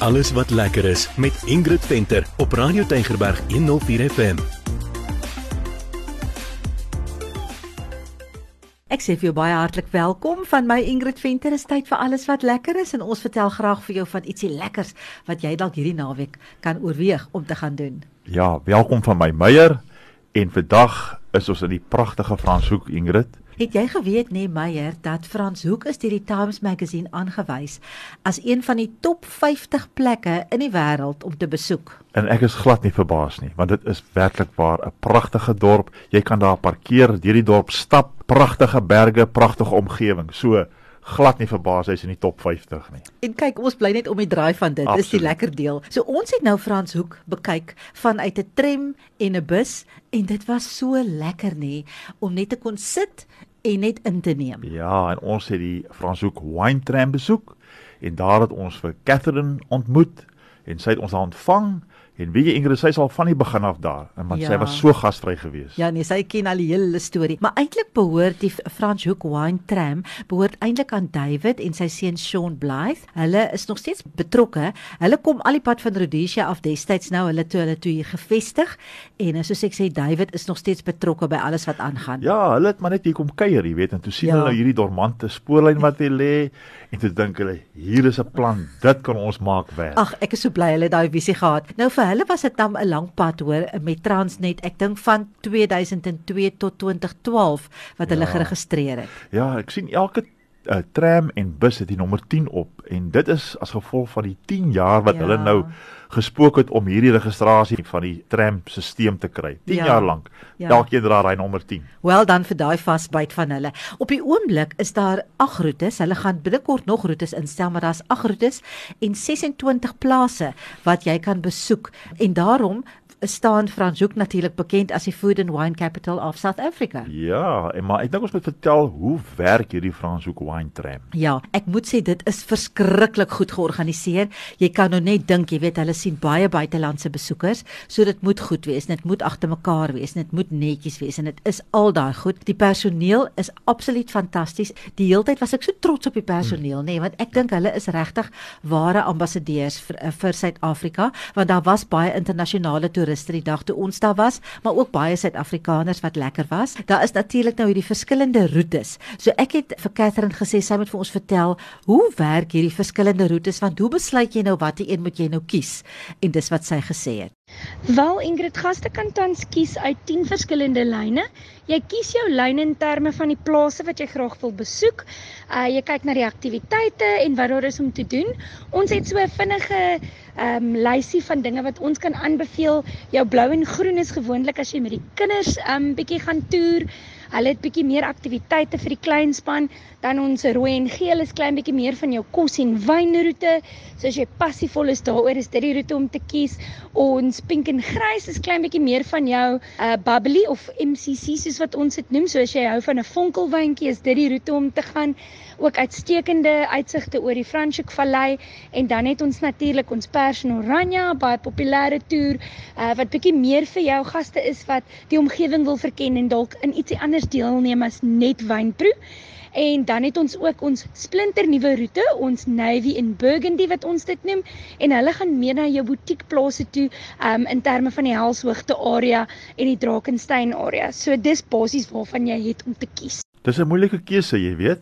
Alles wat lekker is met Ingrid Venter op Radio Tygerberg 104 FM. Ek sê vir jou baie hartlik welkom van my Ingrid Venter. Is tyd vir alles wat lekker is en ons vertel graag vir jou van ietsie lekkers wat jy dalk hierdie naweek kan oorweeg om te gaan doen. Ja, welkom van my Meyer en vandag is ons in die pragtige Franshoek Ingrid. Het jy geweet nee Meyer dat Frans Hoek is deur die Times Magazine aangewys as een van die top 50 plekke in die wêreld om te besoek? En ek is glad nie verbaas nie, want dit is werklik waar 'n pragtige dorp. Jy kan daar parkeer, deur die dorp stap, pragtige berge, pragtige omgewing. So glad nie verbaas hy's in die top 50 nie. En kyk, ons bly net om die draai van dit. Dis die lekker deel. So ons het nou Frans Hoek bekyk vanuit 'n tram en 'n bus en dit was so lekker nê om net te kon sit en net in te neem. Ja, en ons het die Franshoek Wine Tram besoek en daar het ons vir Catherine ontmoet en sy het ons ontvang En wie jy Ingrid sy sal van die begin af daar en want ja. sy was so gasvry geweest. Ja nee, sy ken al die hele storie. Maar eintlik behoort die Frans Hoek Wine Tram behoort eintlik aan David en sy seun Sean Blythe. Hulle is nog steeds betrokke. Hulle kom al die pad van Rhodesia af destyds nou hulle toe hulle toe hier gevestig en soos ek sê David is nog steeds betrokke by alles wat aangaan. Ja, hulle het maar net hier kom kuier, jy weet, en toe sien ja. hulle nou hierdie dormante spoorlyn wat hier lê en toe dink hulle hier is 'n plan. Dit kan ons maak werk. Ag, ek is so bly hulle het daai visie gehad. Nou vir hulle was dit dan 'n lang pad hoor met Transnet. Ek dink van 2002 tot 2012 wat ja. hulle geregistreer het. Ja, ek sien elke uh, tram en bus het die nommer 10 op en dit is as gevolg van die 10 jaar wat ja. hulle nou gespook het om hierdie registrasie van die tramstelsel te kry. 10 ja. jaar lank. Ja. Elkeen dra hy nommer 10. Wel dan vir daai vasbyt van hulle. Op die oomblik is daar 8 roetes. Hulle gaan binnekort nog roetes instel, maar daar's 8 roetes en 26 plase wat jy kan besoek. En daarom staan Franshoek natuurlik bekend as die food and wine capital of South Africa. Ja, en maar ek dink ons moet vertel hoe werk hierdie Franshoek wine tram. Ja, ek moet sê dit is verskriklik goed georganiseer. Jy kan nou net dink, jy weet hulle sien baie buitelandse besoekers, so dit moet goed wees. Dit moet agter mekaar wees, dit moet netjies wees en dit is al daai goed. Die personeel is absoluut fantasties. Die heeltyd was ek so trots op die personeel, nê, nee, want ek dink hulle is regtig ware ambassadeurs vir vir Suid-Afrika, want daar was baie internasionale toeriste toeriste die dag toe ons daar was, maar ook baie Suid-Afrikaners wat lekker was. Daar is natuurlik nou hierdie verskillende roetes. So ek het vir Catherine gesê sy moet vir ons vertel hoe werk hierdie verskillende roetes want hoe besluit jy nou watter een moet jy nou kies? En dis wat sy gesê het. Wel Ingrid, gaste kan tans kies uit 10 verskillende lyne. Jy kies jou lyn in terme van die plase wat jy graag wil besoek. Uh jy kyk na die aktiwiteite en wat daar is om te doen. Ons het so 'n vinnige ehm um, lysie van dinge wat ons kan aanbeveel. Jou blou en groen is gewoonlik as jy met die kinders ehm um, bietjie gaan toer. Hulle het bietjie meer aktiwiteite vir die kleinspan dan ons rooi en geel is klein bietjie meer van jou kos en wynroete. So as jy passievol is daaroor is dit die roete om te kies. Ons pink en grys is klein bietjie meer van jou uh bubbly of MCC soos wat ons dit noem. So as jy hou van 'n vonkelwyntjie is dit die roete om te gaan. Ook uitstekende uitsigte oor die Franschhoek Vallei en dan het ons natuurlik ons Pers en Oranje baie populêre toer uh wat bietjie meer vir jou gaste is wat die omgewing wil verken en dalk in ietsie anders anders deelneem as net wynproe. En dan het ons ook ons splinter nuwe roete, ons Navy in Burgundy wat ons dit noem en hulle gaan meer na jou butiekplase toe um in terme van die Helshoogte area en die Drakensberg area. So dis basies waarvan jy het om te kies. Dis 'n moeilike keuse, jy weet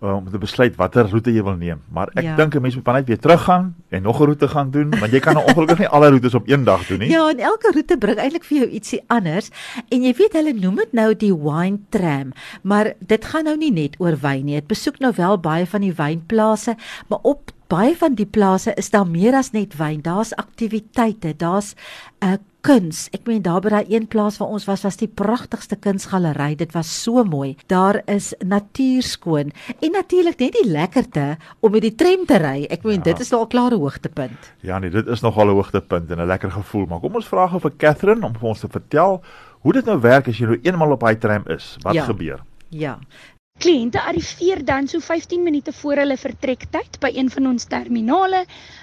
om te besluit watter roete jy wil neem. Maar ek ja. dink 'n mens moet net weer teruggaan en nog 'n roete gaan doen, want jy kan nou ongelukkig nie alle roetes op een dag doen nie. Ja, en elke roete bring eintlik vir jou ietsie anders. En jy weet hulle noem dit nou die wine tram, maar dit gaan nou nie net oor wyn nie. Dit besoek nou wel baie van die wynplase, maar op baie van die plase is daar meer as net wyn. Daar's aktiwiteite, daar's 'n uh, eh, kuns. Ek meen daar by daai een plaas waar ons was, was die pragtigste kunsgalery. Dit was so mooi. Daar is natuurskoon en natuurlik net die lekkerte om met die tram te ry. Ek meen ja. dit is nou al 'n klare hoogtepunt. Ja nee, dit is nogal 'n hoogtepunt en 'n lekker gevoel. Maar kom ons vra gou vir Catherine om vir ons te vertel hoe dit nou werk as jy nou eenmal op daai tram is. Wat ja. gebeur? Ja. Kliënte arriveer dan so 15 minute voor hulle vertrektyd by een van ons terminale,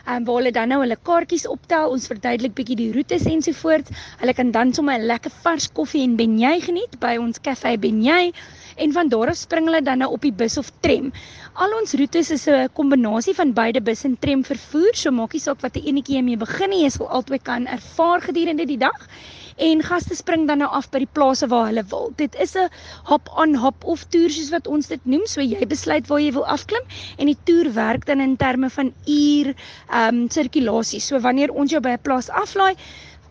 um, waar hulle dan nou hulle kaartjies optel, ons verduidelik bietjie die roetes ensovoorts. Hulle kan dan sommer 'n lekker vars koffie en beignet geniet by ons Cafe Beignet en van daar af spring hulle dan nou op die bus of tram. Al ons roetes is 'n kombinasie van beide bus en tram vervoer, so maak nie saak wat 'n enetjie jy mee begin nie, jy sal altyd kan ervaar gedurende die dag en gaste spring dan nou af by die plase waar hulle wil. Dit is 'n hop on hop off toer soos wat ons dit noem. So jy besluit waar jy wil afklim en die toer werk dan in terme van uur ehm um, sirkulasie. So wanneer ons jou by 'n plaas aflaai,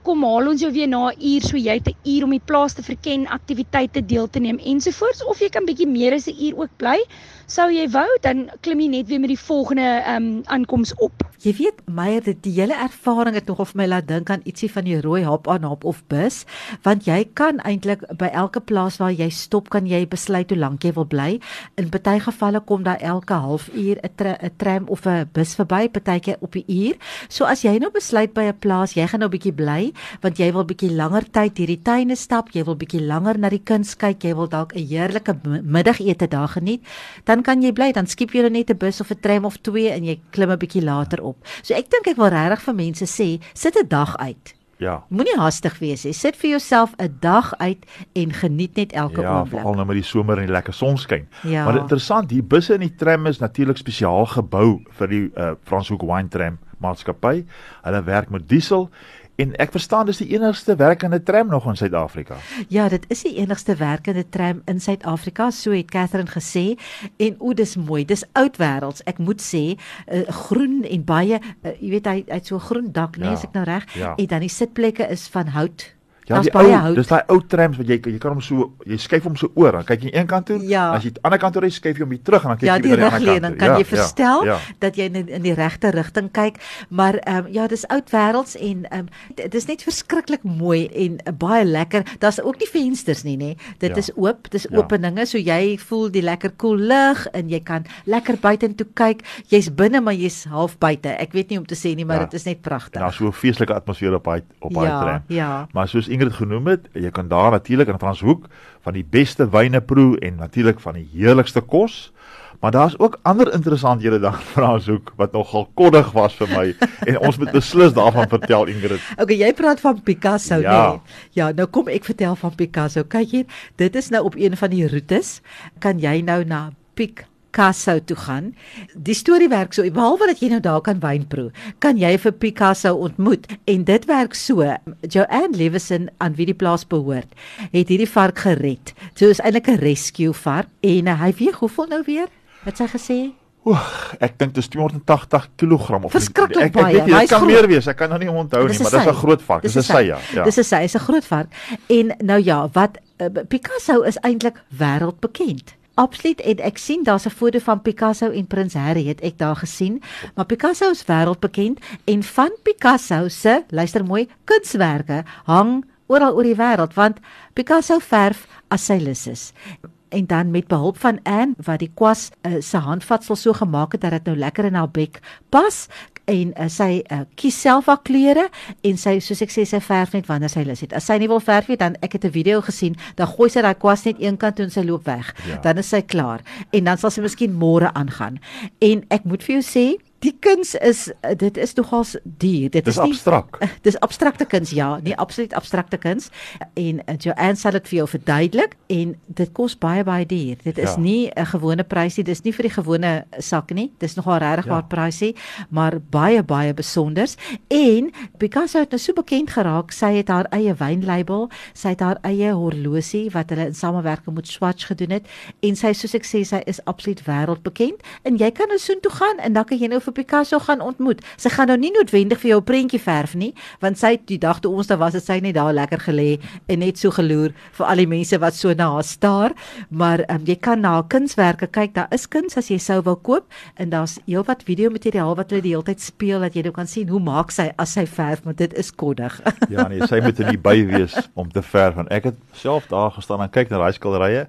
kom haal ons jou weer na 'n uur so jy het 'n uur om die plaas te verken, aktiwiteite deel te neem ensovoorts of jy kan bietjie meer as 'n uur ook bly. Sou jy wou, dan klim jy net weer met die volgende ehm um, aankoms op. Jy weet Meyer dit die hele ervaring het nogal vir my laat dink aan ietsie van die rooi hop aan hop of bus want jy kan eintlik by elke plaas waar jy stop kan jy besluit hoe lank jy wil bly. In baie gevalle kom daar elke halfuur 'n tra tram of 'n bus verby, partykeer op 'n uur. So as jy nou besluit by 'n plaas, jy gaan nou 'n bietjie bly want jy wil bietjie langer tyd hierdie tuine stap, jy wil bietjie langer na die kuns kyk, jy wil dalk 'n heerlike middagete daar geniet, dan kan jy bly, dan skiep jy net 'n bus of 'n tram of twee en jy klim 'n bietjie later op op. So ek dink ek wil regtig vir mense sê, sit 'n dag uit. Ja. Moenie haastig wees nie. Sit vir jouself 'n dag uit en geniet net elke ja, oomblik. Ja, veral nou met die somer en die lekker sonskyn. Ja. Maar interessant, hier busse in die tram is natuurlik spesiaal gebou vir die uh, Franshoek Wine Tram maatskappy. Hulle werk met diesel En ek verstaan dis die enigste werkende tram nog in Suid-Afrika. Ja, dit is die enigste werkende tram in Suid-Afrika, so het Catherine gesê. En o, dis mooi. Dis oud wêrelds. Ek moet sê, uh, groen en baie, uh, jy weet hy hy het so 'n groen dak, nee, ja, as ek nou reg. Ja. En dan die sitplekke is van hout. Ja, die ou, dis daai ou trams wat jy jy kan hom so jy skuif hom so oor, dan kyk jy een kant toe, ja. as jy aan die ander kant toe ry, skuif jy hom weer terug en dan kyk ja, jy weer aan die ander kant. Dan kan ja, jy verstel ja, ja. dat jy in, in die regte rigting kyk, maar ehm um, ja, dis oud wêrelds en ehm um, dit is net verskriklik mooi en uh, baie lekker. Daar's ook nie vensters nie, nê. Dit ja. is oop, dis ja. openinge, so jy voel die lekker koel cool lug en jy kan lekker buitentoe kyk. Jy's binne, maar jy's half buite. Ek weet nie om te sê nie, maar dit ja. is net pragtig. Daar's so 'n feestelike atmosfeer op daai op daai ja, tram. Ja. Maar soos Ingrid genoem het, jy kan daar natuurlik in Franshoek van die beste wyne proe en natuurlik van die heerlikste kos. Maar daar's ook ander interessanthede daar in Franshoek wat nogal koddig was vir my en ons moet beslis daarvan vertel Ingrid. Okay, jy praat van Picasso, ja. Nee. Ja, nou kom ek vertel van Picasso. Kyk hier, dit is nou op een van die roetes. Kan jy nou na Pic Picasso toe gaan. Die storie werk so, behalwe dat jy nou daar kan wyn proe, kan jy vir Picasso ontmoet en dit werk so. Joanne Lewison aan wie die plaas behoort, het hierdie vark gered. So is eintlik 'n rescue vark en uh, hy weeg hoeveel nou weer? Wat sy gesê? Oeg, ek dink dit is 280 kg of Verskriklik ek, ek, ek weet dit kan groot. meer wees. Ek kan nou nie onthou nie, maar dis 'n groot vark. Dis 'n sy ja. ja. Dis 'n sy, is 'n groot vark. En nou ja, wat uh, Picasso is eintlik wêreldbekend. Absoluut en ek sien daar's 'n foto van Picasso en Prins Harry het ek daar gesien. Maar Picasso is wêreldbekend en van Picasso se, luister mooi, kunswerke hang oral oor die wêreld want Picasso verf as sy lus is en dan met behulp van Anne wat die kwas uh, se handvatsel so gemaak het dat dit nou lekker in haar bek pas en uh, sy uh, kies self haar kleure en sy soos ek sê sy verf net wanneer sy lus het. As sy nie wil verf nie dan ek het 'n video gesien, dan gooi sy daai kwas net een kant toe en sy loop weg. Ja. Dan is sy klaar en dan sal sy miskien môre aangaan. En ek moet vir jou sê Die kuns is dit is nogals duur. Dit dis is nie abstrak. Dis abstrakte kuns ja, nie absoluut abstrakte kuns. En uh, Joanne sal dit vir jou verduidelik en dit kos baie baie duur. Dit is ja. nie 'n gewone prysie, dis nie vir die gewone sak nie. Dis nogal regtig ja. waar prysie, maar baie baie besonders. En Picasso het nou so bekend geraak, sy het haar eie wynlabel, sy het haar eie horlosie wat hulle in samewerking met Swatch gedoen het en sy soos ek sê sy is absoluut wêreldbekend en jy kan nou soontoe gaan en dan kan jy nou vir Picasso gaan ontmoet. Sy gaan nou nie noodwendig vir jou 'n prentjie verf nie, want sy die dag toe ons daar was, het sy net daar lekker gelê en net so geloer vir al die mense wat so na haar staar. Maar um, jy kan na haar kunswerke kyk. Daar is kuns as jy sou wil koop en daar's heelwat video materiaal wat hulle die hele tyd speel dat jy nou kan sien hoe maak sy as sy verf, want dit is koddig. ja nee, sy moet in die by wees om te verf ek het self daar gestaan en kyk na daai skilderye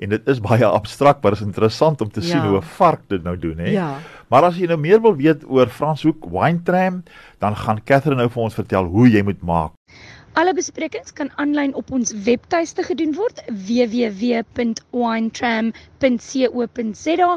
en dit is baie abstrakt, maar is interessant om te ja. sien hoe 'n vark dit nou doen, hè. Ja. Maar as jy nou meer wil weet oor Franshoek Wine Tram, dan gaan Catherine nou vir ons vertel hoe jy moet maak. Alle besprekings kan aanlyn op ons webtuiste gedoen word www.winetram.co.za.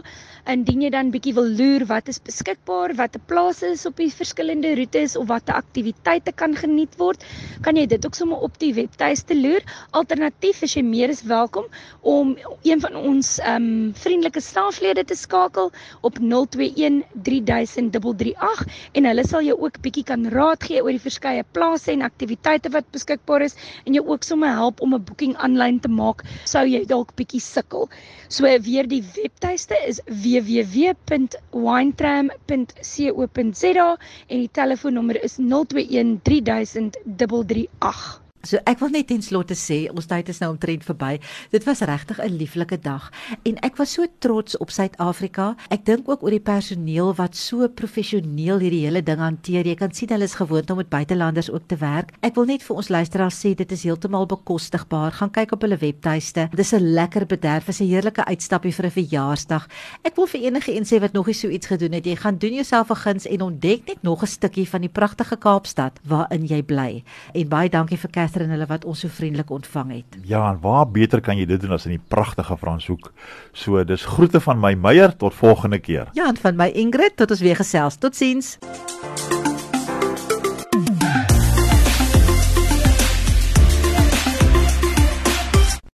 Indien jy dan bietjie wil loer wat is beskikbaar, watter plase is op die verskillende roetes of watter aktiwiteite kan geniet word, kan jy dit ook sommer op die webtuiste loer. Alternatief is jy meer as welkom om een van ons ehm um, vriendelike staflede te skakel op 021 3338 en hulle sal jou ook bietjie kan raad gee oor die verskeie plase en aktiwiteite wat beskikbaar is en jou ook sommer help om 'n boeking aanlyn te maak sou jy dalk bietjie sukkel. So weer die webtuiste is www.winetram.co.za en die telefoonnommer is 021 3338. So ek wil net ten slotte sê, ons tyd is nou omtrent verby. Dit was regtig 'n lieflike dag en ek was so trots op Suid-Afrika. Ek dink ook oor die personeel wat so professioneel hierdie hele ding hanteer. Jy kan sien hulle is gewoond om met buitelanders ook te werk. Ek wil net vir ons luisteraars sê dit is heeltemal bekostigbaar. Gaan kyk op hulle webtuiste. Dis 'n lekker bederf, is 'n heerlike uitstappie vir 'n verjaarsdag. Ek wil vir enige een sê wat nog nie so iets gedoen het, jy gaan doen jouself 'n guns en ontdek net nog 'n stukkie van die pragtige Kaapstad waarin jy bly. En baie dankie vir Kath Catherine hulle wat ons so vriendelik ontvang het. Ja, en waar beter kan jy dit doen as in die pragtige Franshoek? So, dis groete van my Meyer tot volgende keer. Ja, en van my Ingrid tot ons weer gesels. Totsiens.